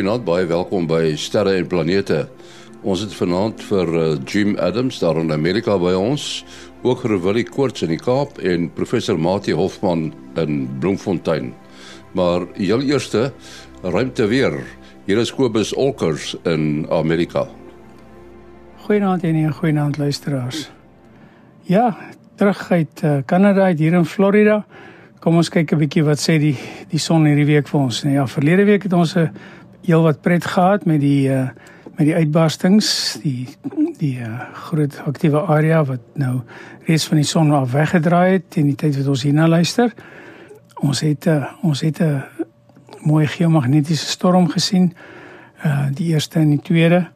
goeienaand, baie welkom by Sterre en Planete. Ons het vanaand vir uh, Jim Adams daar in Amerika by ons, ook vir Willie Koorts in die Kaap en professor Mati Hofman in Bloemfontein. Maar heel eerste, ruimte weer. Hier is Kobus Olkers in Amerika. Goeienaand en 'n goeienaand luisteraars. Ja, terug uit uh, Kanada uit hier in Florida. Kom ons kyk 'n bietjie wat sê die die son hierdie week vir ons. Nou ja, verlede week het ons 'n heel wat pret gehad met die uh met die uitbarstings, die die uh groot aktiewe area wat nou reeds van die son af weggedraai het teen die tyd wat ons hierna luister. Ons het uh, ons het 'n uh, mooi geomagnetiese storm gesien. Uh die eerste en die tweede.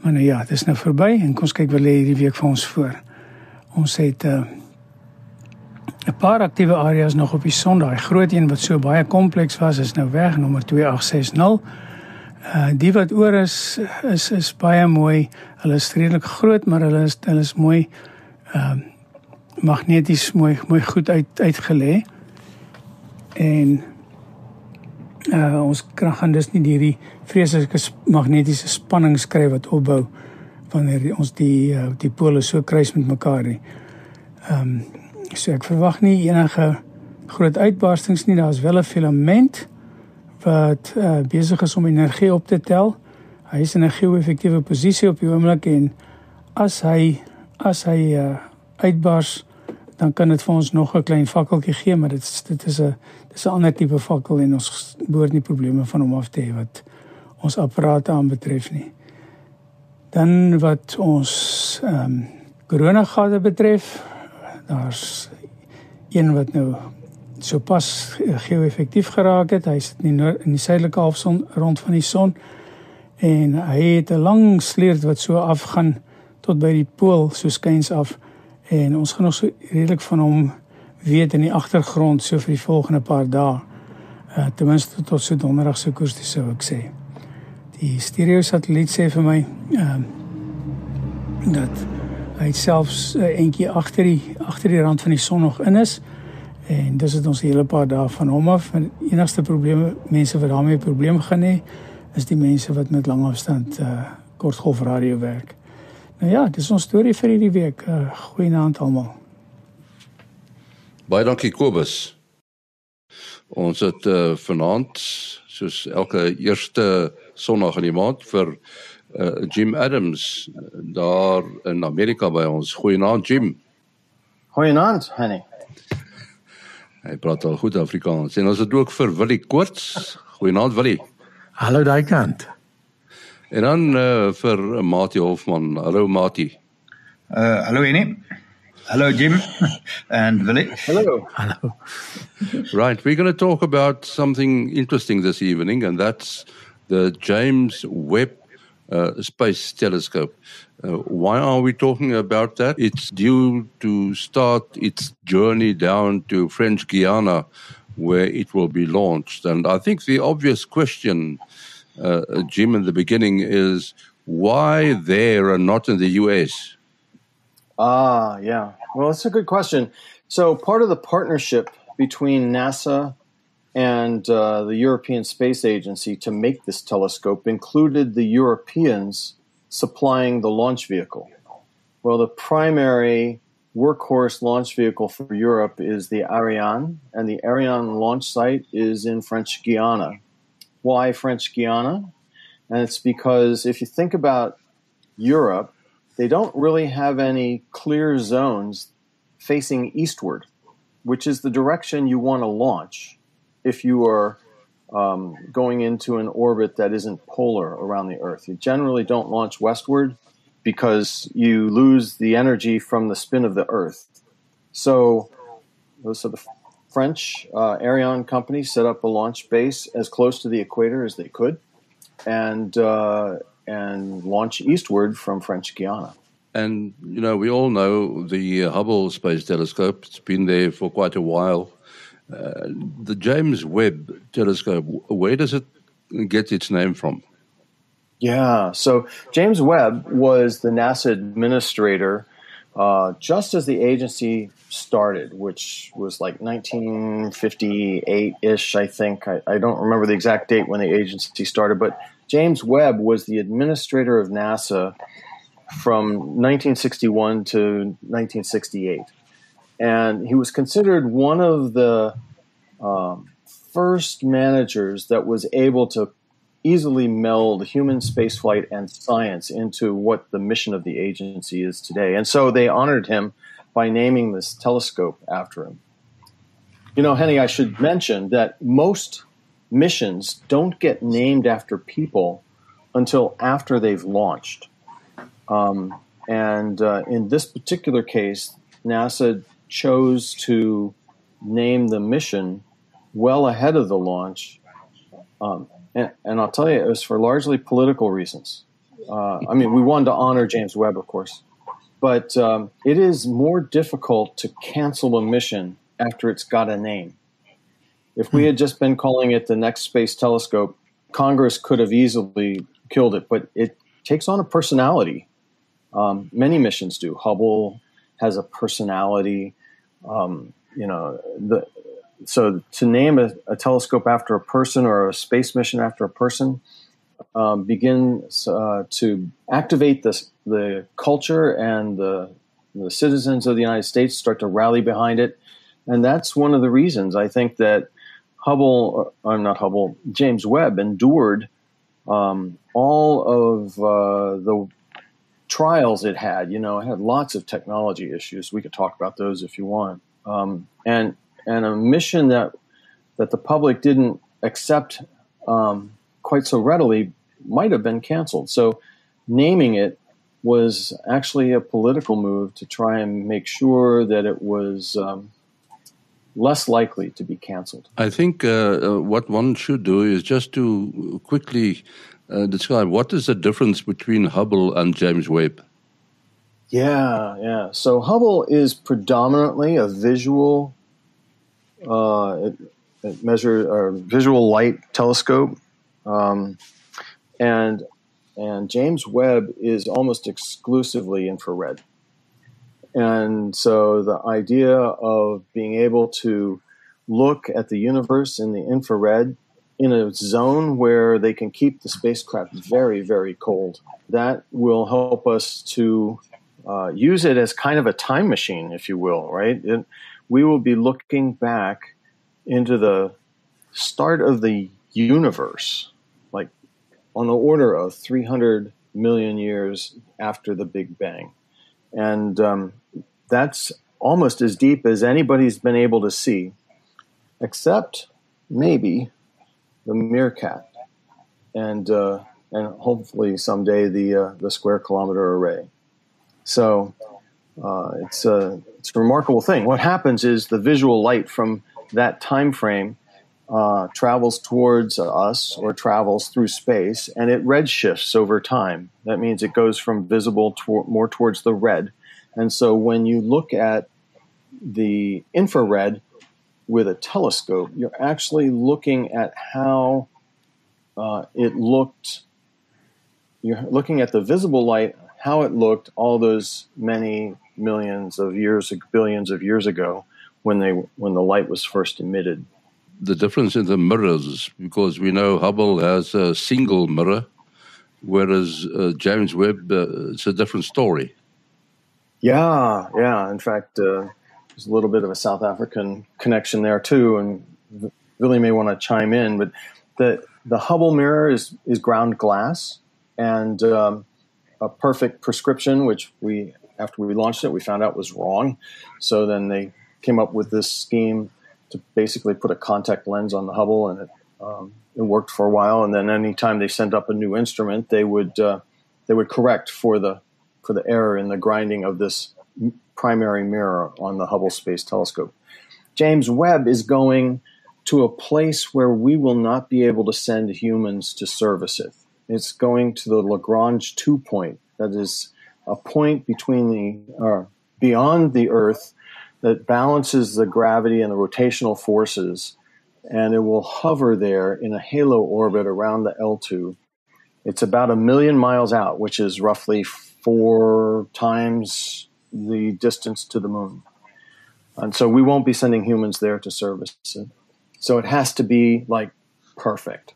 Maar nou ja, dit is nou verby en kom ons kyk wat lê hierdie week vir ons voor. Ons het 'n uh, 'n paar aktiewe areas nog op die son. Daai groot een wat so baie kompleks was, is nou weg, nommer 2860. Uh die wat oor is is is baie mooi. Hulle is redelik groot, maar hulle is hulle is mooi ehm uh, magneties mooi mooi goed uit uitgelê. En uh ons kan gaan dus nie hierdie vreeslike magnetiese spanning skryf wat opbou wanneer ons die uh, die pole so kruis met mekaar nie. Ehm um, So ek verwag nie enige groot uitbarstings nie. Daar's wel 'n filament wat uh, besig is om energie op te tel. Hy is in 'n geo-effektiewe posisie op die oomblik en as hy as hy uh, uitbars dan kan dit vir ons nog 'n klein fakkeltjie gee, maar dit is dit is 'n dis 'n ander tipe fakkel en ons behoort nie probleme van hom af te hê wat ons apparate aanbetref nie. Dan wat ons ehm um, koronagate betref, daar's een wat nou sopas geo-effektief geraak het. Hy sit in die, in die suidelike halfson rond van die son en hy het 'n lang sleurt wat so afgaan tot by die pool so skuins af en ons gaan nog so redelik van hom weet in die agtergrond so vir die volgende paar dae. Uh, ten minste tot so donderdag se koers dis sou ek sê. Die stereo satelliet sê vir my ehm uh, dat hy selfs uh, eentjie agter die agter die rand van die son nog in is en dis het ons 'n hele paar dae van hom af en enigste probleme mense wat daarmee probleme gaan hê is die mense wat met lang afstand uh, kortgolf radio werk. Nou ja, dis ons storie vir hierdie week. Uh, Goeienaand almal. Baie dankie Kobus. Ons het uh, vanaand soos elke eerste Sondag in die maand vir uh, Jim Adams daar in Amerika by ons. Goeienaand Jim. Goeienaand, Henny. Hy praat al goed Afrikaans. En ons het ook vir Willie Koorts. Goeienaand Willie. Hallo daai kant. En dan uh, vir Mati Hoffman. Hallo Mati. Uh hallo Henny. Hello Jim and Willie. Hello. Hallo. Right, we're going to talk about something interesting this evening and that's the James Webb uh, Space Telescope. Uh, why are we talking about that? It's due to start its journey down to French Guiana, where it will be launched. And I think the obvious question, uh, Jim, in the beginning is why there and not in the US? Ah, yeah. Well, it's a good question. So, part of the partnership between NASA and uh, the European Space Agency to make this telescope included the Europeans supplying the launch vehicle. Well, the primary workhorse launch vehicle for Europe is the Ariane, and the Ariane launch site is in French Guiana. Why French Guiana? And it's because if you think about Europe, they don't really have any clear zones facing eastward, which is the direction you want to launch if you are um, going into an orbit that isn't polar around the Earth. You generally don't launch westward because you lose the energy from the spin of the Earth. So, so the French uh, Ariane company set up a launch base as close to the equator as they could, and uh, and launch eastward from French Guiana. And you know, we all know the Hubble Space Telescope. It's been there for quite a while. Uh, the James Webb Telescope, where does it get its name from? Yeah, so James Webb was the NASA administrator uh, just as the agency started, which was like 1958 ish, I think. I, I, don't remember the exact date when the agency started, but James Webb was the administrator of NASA from 1961 to 1968. And he was considered one of the um, first managers that was able to easily meld human spaceflight and science into what the mission of the agency is today. And so they honored him by naming this telescope after him. You know, Henny, I should mention that most missions don't get named after people until after they've launched. Um, and uh, in this particular case, NASA chose to name the mission well ahead of the launch. Um, and, and, I'll tell you, it was for largely political reasons. Uh, I mean, we wanted to honor James Webb, of course, but um, it is more difficult to cancel a mission after it's got a name. If we had just been calling it the next space telescope, Congress could have easily killed it, but it takes on a personality. Um, many missions do. Hubble has a personality. Um, you know, the, so to name a, a, telescope after a person or a space mission after a person um, begins uh, to activate the, the culture and the, the citizens of the United States start to rally behind it. And that's one of the reasons I think that Hubble, or uh, not Hubble, James Webb endured um, all of uh, the trials it had. You know, it had lots of technology issues. We could talk about those if you want. Um, and and a mission that that the public didn't accept um, quite so readily might have been canceled. So naming it was actually a political move to try and make sure that it was um, less likely to be canceled. I think uh, uh, what one should do is just to quickly uh, describe what is the difference between Hubble and James Webb. Yeah, yeah. So Hubble is predominantly a visual uh, it, it measure a visual light telescope, um, and and James Webb is almost exclusively infrared. And so the idea of being able to look at the universe in the infrared in a zone where they can keep the spacecraft very, very cold, that will help us to uh, use it as kind of a time machine, if you will, right? It, we will be looking back into the start of the universe, like on the order of 300 million years after the Big Bang. And um, that's almost as deep as anybody's been able to see, except maybe the MeerKAT, and uh, and hopefully someday the uh, the square kilometer array. So uh, it's a it's a remarkable thing. What happens is the visual light from that time frame uh, travels towards us or travels through space, and it redshifts over time. That means it goes from visible to- more towards the red. And so when you look at the infrared with a telescope, you're actually looking at how uh, it looked. You're looking at the visible light, how it looked all those many millions of years, billions of years ago, when they when the light was first emitted. The difference in the mirrors, because we know Hubble has a single mirror, whereas uh, James Webb uh, it's a different story. Yeah, yeah. In fact, uh, there's a little bit of a South African connection there too, and really may want to chime in. But the the Hubble mirror is is ground glass and um, a perfect prescription, which we after we launched it, we found out was wrong. So then they came up with this scheme to basically put a contact lens on the Hubble, and it, um, it worked for a while. And then anytime they sent up a new instrument, they would uh, they would correct for the for the error in the grinding of this primary mirror on the Hubble Space Telescope. James Webb is going to a place where we will not be able to send humans to service it. It's going to the Lagrange two point, that is a point between the uh, beyond the Earth that balances the gravity and the rotational forces, and it will hover there in a halo orbit around the L2. It's about a million miles out, which is roughly four times the distance to the moon. And so we won't be sending humans there to service it. So it has to be like perfect.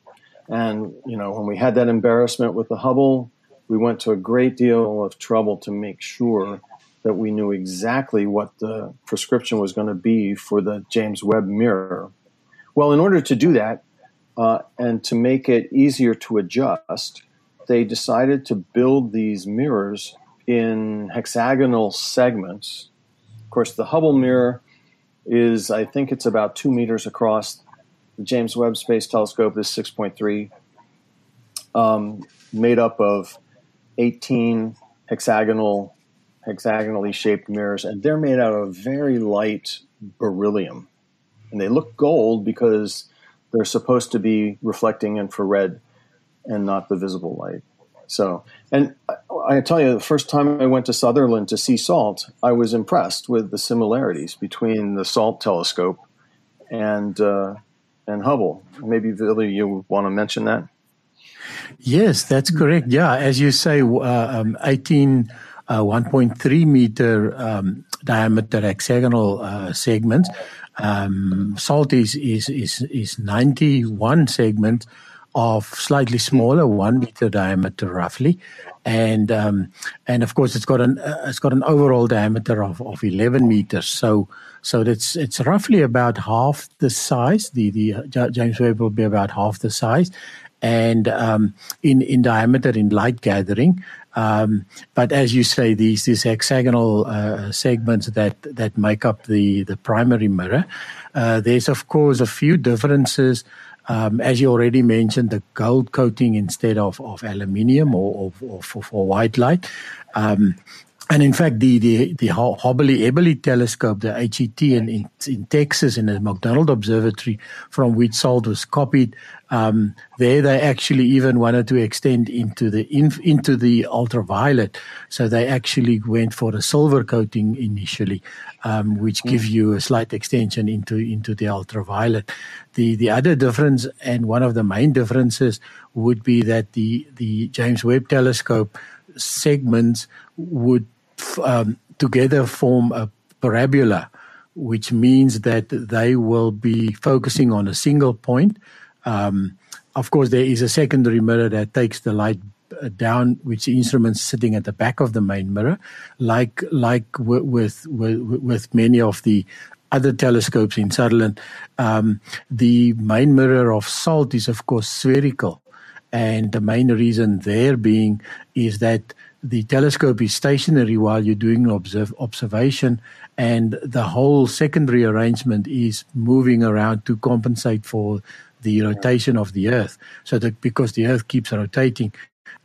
And, you know, when we had that embarrassment with the Hubble, we went to a great deal of trouble to make sure that we knew exactly what the prescription was going to be for the James Webb mirror. Well, in order to do that uh, and to make it easier to adjust, they decided to build these mirrors in hexagonal segments. Of course, the Hubble mirror is, I think it's about two meters across. The James Webb Space Telescope is 6.3, um, made up of 18 hexagonal hexagonally shaped mirrors, and they're made out of very light beryllium. And they look gold because they're supposed to be reflecting infrared and not the visible light. So, and I, I tell you, the first time I went to Sutherland to see SALT, I was impressed with the similarities between the SALT telescope and uh, and Hubble. Maybe Billy, you want to mention that? Yes, that's correct. Yeah, as you say, uh, um, 18 uh, 1.3 meter um, diameter hexagonal uh, segments. Um, SALT is, is, is, is 91 segments of slightly smaller, one meter diameter roughly. And, um, and of course it's got an, uh, it's got an overall diameter of, of 11 meters. So, so that's, it's roughly about half the size. The, the uh, James Webb will be about half the size and um, in in diameter in light gathering. Um, but as you say, these these hexagonal uh, segments that that make up the the primary mirror. Uh, there's of course a few differences. Um, as you already mentioned, the gold coating instead of, of aluminium or, or, or for, for, white light. Um, and in fact, the the the Hobby-Eberly telescope, the HET in, in, in Texas in the McDonald Observatory, from which SALT was copied, um, there they actually even wanted to extend into the in, into the ultraviolet, so they actually went for a silver coating initially, um, which mm. gives you a slight extension into into the ultraviolet. The the other difference, and one of the main differences, would be that the the James Webb Telescope segments would um, together form a parabola, which means that they will be focusing on a single point. Um, of course, there is a secondary mirror that takes the light uh, down, which the instrument's sitting at the back of the main mirror, like like with with, with many of the other telescopes in Sutherland. Um, the main mirror of SALT is, of course, spherical. And the main reason there being is that the telescope is stationary while you're doing observe, observation, and the whole secondary arrangement is moving around to compensate for the rotation of the Earth. So that because the Earth keeps rotating,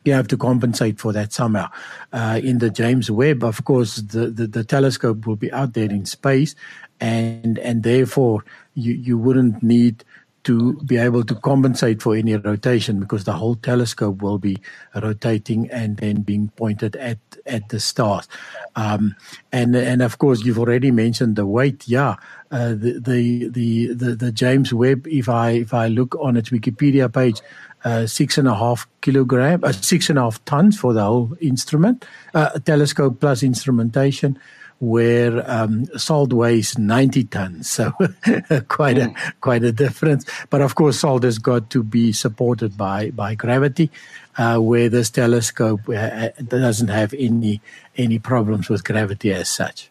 you have to compensate for that somehow. Uh, in the James Webb, of course, the, the, the, telescope will be out there in space, and and therefore you, you wouldn't need to be able to compensate for any rotation because the whole telescope will be rotating and then being pointed at at the stars. Um, and and of course, you've already mentioned the weight. Yeah, uh, the, the, the the the James Webb. If I if I look on its Wikipedia page. Uh, six and a half kilogram, uh, six and a half tons for the whole instrument, uh, telescope plus instrumentation where um, SALT weighs 90 tons. So quite mm. a quite a difference. But of course, SALT has got to be supported by by gravity, uh, where this telescope uh, uh, doesn't have any any problems with gravity as such.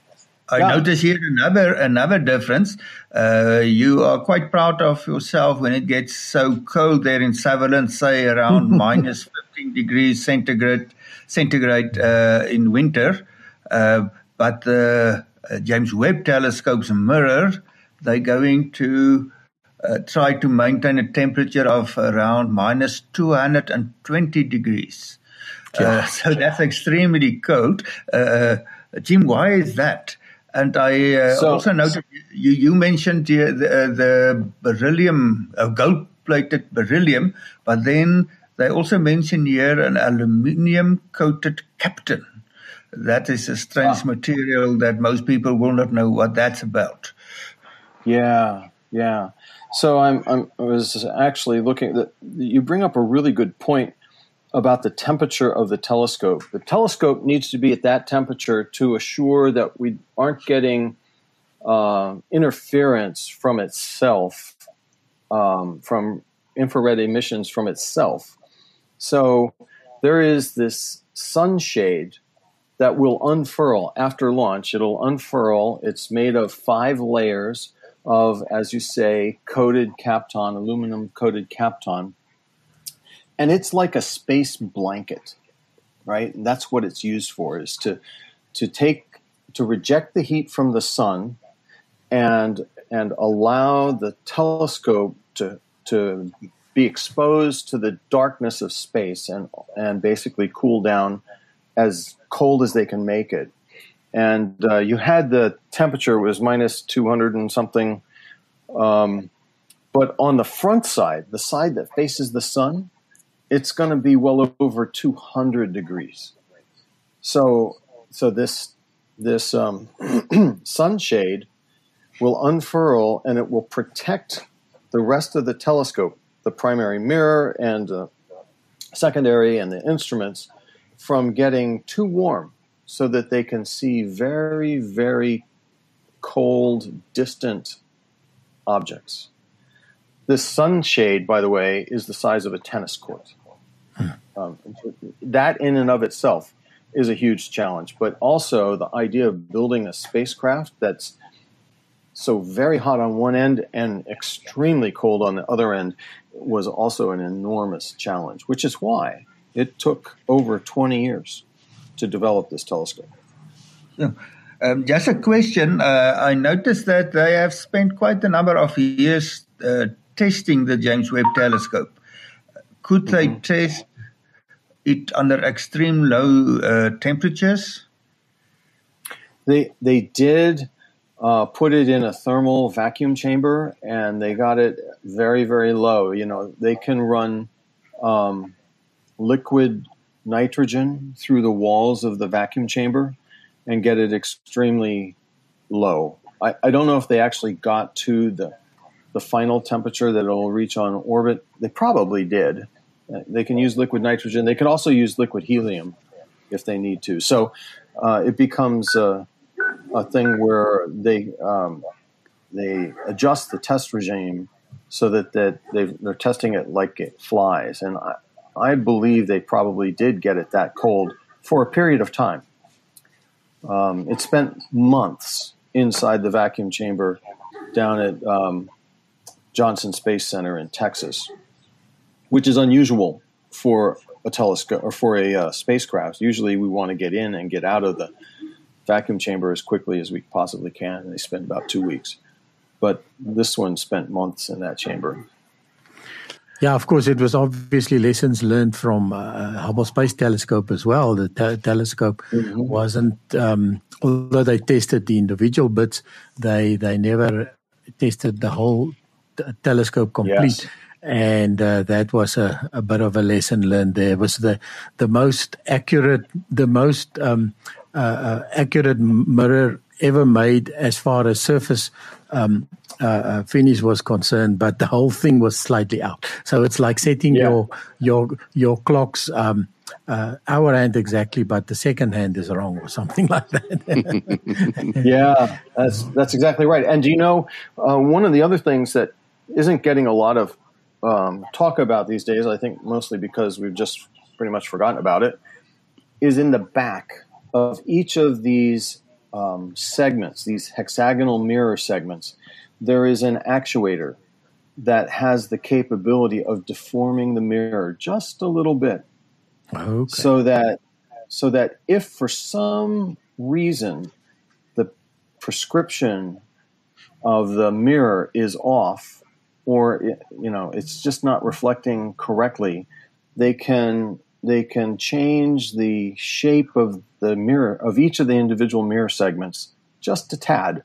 I yeah. notice here another another difference. Uh, you are quite proud of yourself when it gets so cold there in Sutherland, say around minus 15 degrees centigrade centigrade uh, in winter. Uh, but the uh, James Webb telescope's mirror, they're going to uh, try to maintain a temperature of around minus 220 degrees. Uh, so that's extremely cold. Uh, Jim, why is that? And I uh, so, also noted you, you mentioned the, the, the beryllium, uh, gold plated beryllium, but then they also mention here an aluminium coated kapton. That is a strange material that most people will not know what that's about. Yeah, yeah. So I'm, I'm I was actually looking that you bring up a really good point about the temperature of the telescope. The telescope needs to be at that temperature to assure that we aren't getting uh, interference from itself, um, from infrared emissions from itself. So there is this sunshade that will unfurl after launch. It'll unfurl. It's made of five layers of, as you say, coated kapton, aluminum coated kapton. And it's like a space blanket, right? And that's what it's used for, is to, to take, to reject the heat from the sun and, and allow the telescope to, to be exposed to the darkness of space and, and basically cool down as cold as they can make it. And uh, you had the temperature was minus 200 and something. Um, but on the front side, the side that faces the sun, it's going to be well over 200 degrees. So, so this this um, sunshade will unfurl and it will protect the rest of the telescope, the primary mirror and uh, secondary and the instruments from getting too warm so that they can see very, very cold, distant objects. This sunshade, by the way, is the size of a tennis court. Hmm. Um, that, in and of itself, is a huge challenge. But also, the idea of building a spacecraft that's so very hot on one end and extremely cold on the other end was also an enormous challenge, which is why it took over 20 years to develop this telescope. Yeah. Um, just a question. Uh, I noticed that they have spent quite a number of years uh, testing the James Webb Telescope. Could mm-hmm. they test it under extreme low uh, temperatures? They they did uh, put it in a thermal vacuum chamber, and they got it very very low. You know, they can run um, liquid nitrogen through the walls of the vacuum chamber and get it extremely low. I, I don't know if they actually got to the the final temperature that it'll reach on orbit. They probably did. They can use liquid nitrogen. They can also use liquid helium if they need to. So uh, it becomes a, a, thing where they um, they adjust the test regime so that, that they are testing it like it flies. And I believe they probably did get it that cold for a period of time. Um, it spent months inside the vacuum chamber down at um, Johnson Space Center in Texas, which is unusual for a telescope or for a uh, spacecraft. Usually, we want to get in and get out of the vacuum chamber as quickly as we possibly can. And they spend about two weeks, but this one spent months in that chamber. Yeah, of course, it was obviously lessons learned from uh, Hubble Space Telescope as well. The te- telescope mm-hmm. wasn't, um, although they tested the individual bits, they they never tested the whole t- telescope complete. Yes. And uh, that was a, a bit of a lesson learned. There it was the the most accurate, the most um, uh, uh accurate mirror ever made as far as surface um, uh, uh, finish was concerned, but the whole thing was slightly out. So it's like setting yeah. your your your clocks. Um, uh, hour hand exactly, but the second hand is wrong or something like that. yeah, that's that's exactly right. And do you know uh, one of the other things that isn't getting a lot of um, talk about these days? I think mostly because we've just pretty much forgotten about it. Is in the back of each of these um, segments, these hexagonal mirror segments, there is an actuator that has the capability of deforming the mirror just a little bit. Okay. So that so that if for some reason the prescription of the mirror is off or it, you know it's just not reflecting correctly, they can they can change the shape of the mirror of each of the individual mirror segments just a tad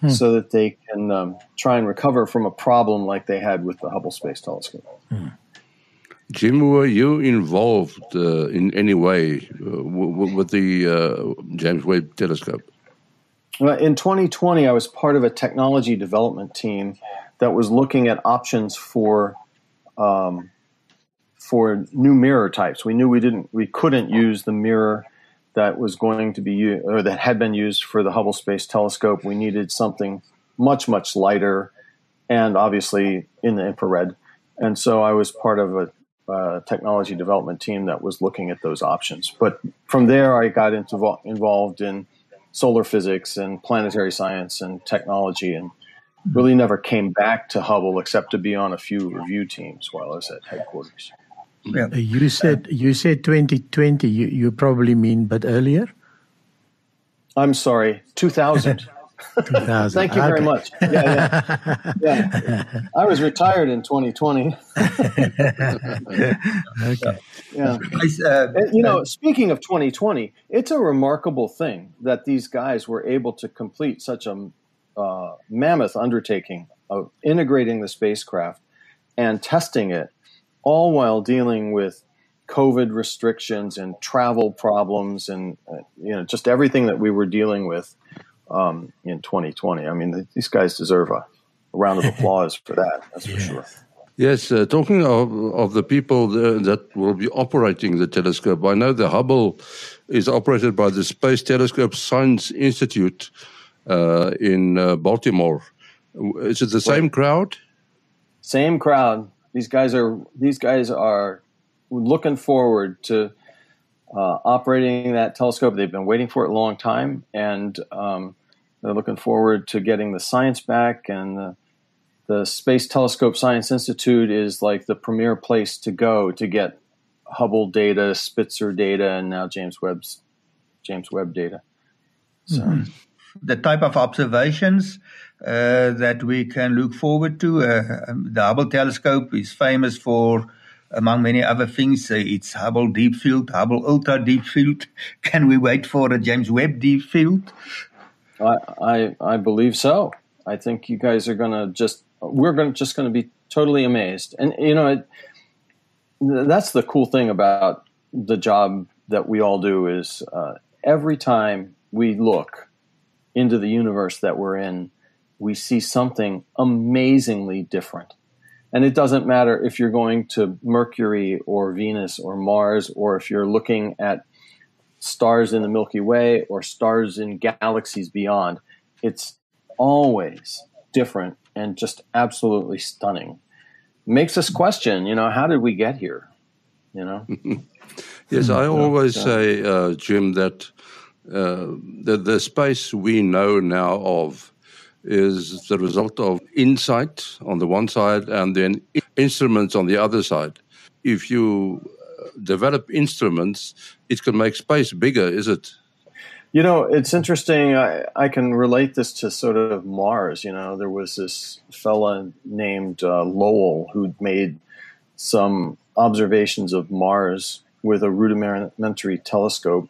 hmm. so that they can um, try and recover from a problem like they had with the Hubble Space Telescope. Hmm. Jim, were you involved uh, in any way uh, w- with the uh, James Webb Telescope? Well, in 2020, I was part of a technology development team that was looking at options for um, for new mirror types. We knew we didn't, we couldn't use the mirror that was going to be or that had been used for the Hubble Space Telescope. We needed something much much lighter, and obviously in the infrared. And so I was part of a uh, technology development team that was looking at those options. But from there, I got into, involved in solar physics and planetary science and technology, and really never came back to Hubble except to be on a few review teams while I was at headquarters. Yeah. Uh, you said you said 2020. You, you probably mean, but earlier. I'm sorry, 2000. 2000. Thank you very much. Yeah, yeah, yeah. I was retired in 2020. okay. Yeah. Uh, and, you know, speaking of 2020, it's a remarkable thing that these guys were able to complete such a uh, mammoth undertaking of integrating the spacecraft and testing it, all while dealing with COVID restrictions and travel problems and uh, you know just everything that we were dealing with um, in 2020. I mean, these guys deserve a, round of applause for that. That's for sure. Yes, uh, talking of, of the people that will be operating the telescope, I know the Hubble is operated by the Space Telescope Science Institute uh, in uh, Baltimore. Is it the same crowd? Same crowd. These guys are these guys are looking forward to uh, operating that telescope. They've been waiting for it a long time, and um, they're looking forward to getting the science back. And the, the Space Telescope Science Institute is like the premier place to go to get Hubble data, Spitzer data, and now James Webb's James Webb data. So. Mm-hmm. The type of observations uh, that we can look forward to. Uh, um, the Hubble telescope is famous for among many other things. Uh, it's Hubble Deep Field, Hubble Ultra Deep Field. Can we wait for a James Webb Deep Field? I, I, I believe so. I think you guys are going to just, we're to just going to be totally amazed. And, you know, it, that's the cool thing about the job that we all do is uh, every time we look into the universe that we're in, we see something amazingly different. And it doesn't matter if you're going to Mercury or Venus or Mars, or if you're looking at stars in the Milky Way or stars in galaxies beyond. It's always different and just absolutely stunning. Makes us question, you know, how did we get here? You know? yes, I always say, uh, Jim, that uh, the, the space we know now of is the result of insight on the one side and then instruments on the other side. If you develop instruments, it can make space bigger, is it? You know, it's interesting. I, I can relate this to sort of Mars. You know, there was this fella named uh, Lowell who made some observations of Mars with a rudimentary telescope.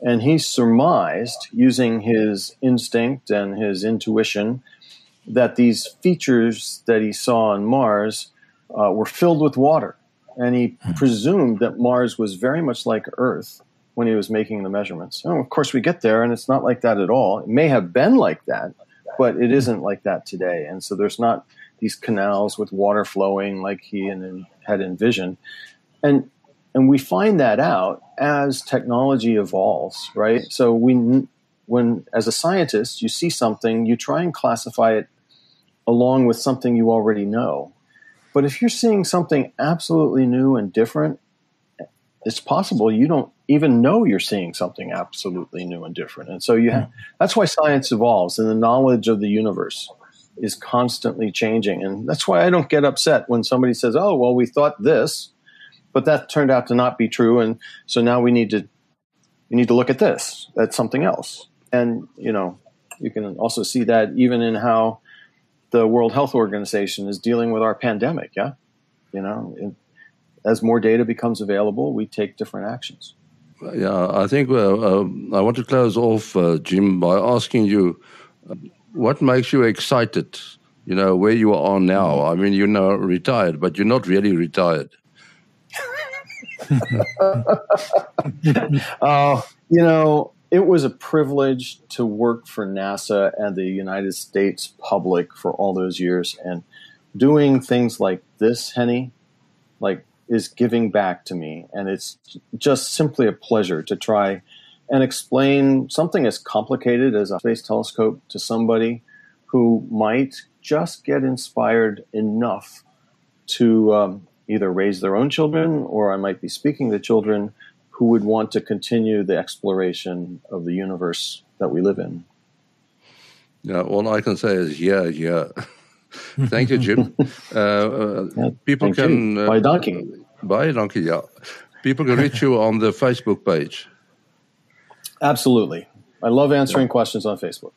And he surmised, using his instinct and his intuition, that these features that he saw on Mars uh, were filled with water and he hmm. presumed that Mars was very much like Earth when he was making the measurements. And of course, we get there, and it's not like that at all. It may have been like that, but it isn't like that today. And so there's not these canals with water flowing like he had envisioned. And and we find that out as technology evolves, right? So we when as a scientist you see something, you try and classify it along with something you already know. But if you're seeing something absolutely new and different, it's possible you don't even know you're seeing something absolutely new and different. And so you have, that's why science evolves and the knowledge of the universe is constantly changing. And that's why I don't get upset when somebody says, "Oh, well, we thought this, but that turned out to not be true and so now we need to we need to look at this. That's something else." And, you know, you can also see that even in how the World Health Organization is dealing with our pandemic. Yeah, you know, it, as more data becomes available, we take different actions. Yeah, I think uh, uh, I want to close off, uh, Jim, by asking you what makes you excited. You know where you are now. I mean, you're now retired, but you're not really retired. Oh, you know, it was a privilege to work for NASA and the United States public for all those years and doing things like this, Henny, like is giving back to me. And it's just simply a pleasure to try and explain something as complicated as a space telescope to somebody who might just get inspired enough to um, either raise their own children or I might be speaking to children who would want to continue the exploration of the universe that we live in. Yeah, all I can say is yeah, yeah. Thank you, Jim. Uh, uh, yeah, people can uh, buy donkey. Buy donkey, yeah. People can reach you on the Facebook page. Absolutely, I love answering questions on Facebook.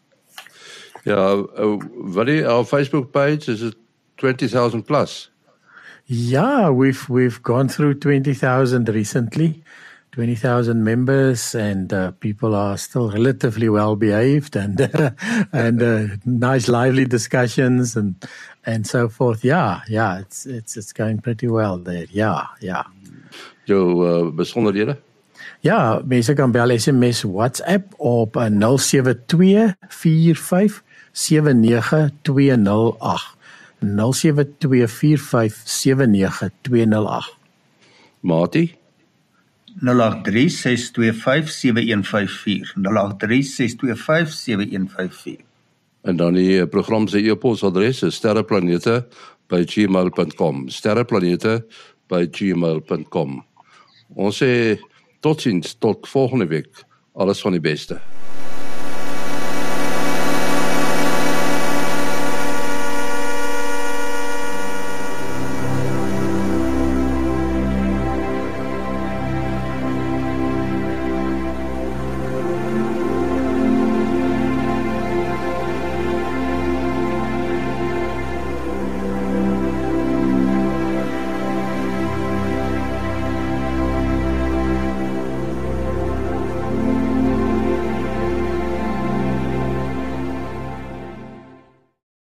Yeah, uh, is our Facebook page is twenty thousand plus? Yeah, we've we've gone through twenty thousand recently. 20,000 members and uh, people are still relatively well behaved and and uh, nice lively discussions and and so forth yeah yeah it's it's it's going pretty well there yeah yeah jou uh, besonderhede Ja, mense kan bel SMS WhatsApp op 0724579208. 0724579208. Mati? 0836257154 0836257154 En dan die eh, program se e-posadres is sterreplanete@gmail.com sterreplanete@gmail.com Ons sê totiens tot volgende week. Alles van die beste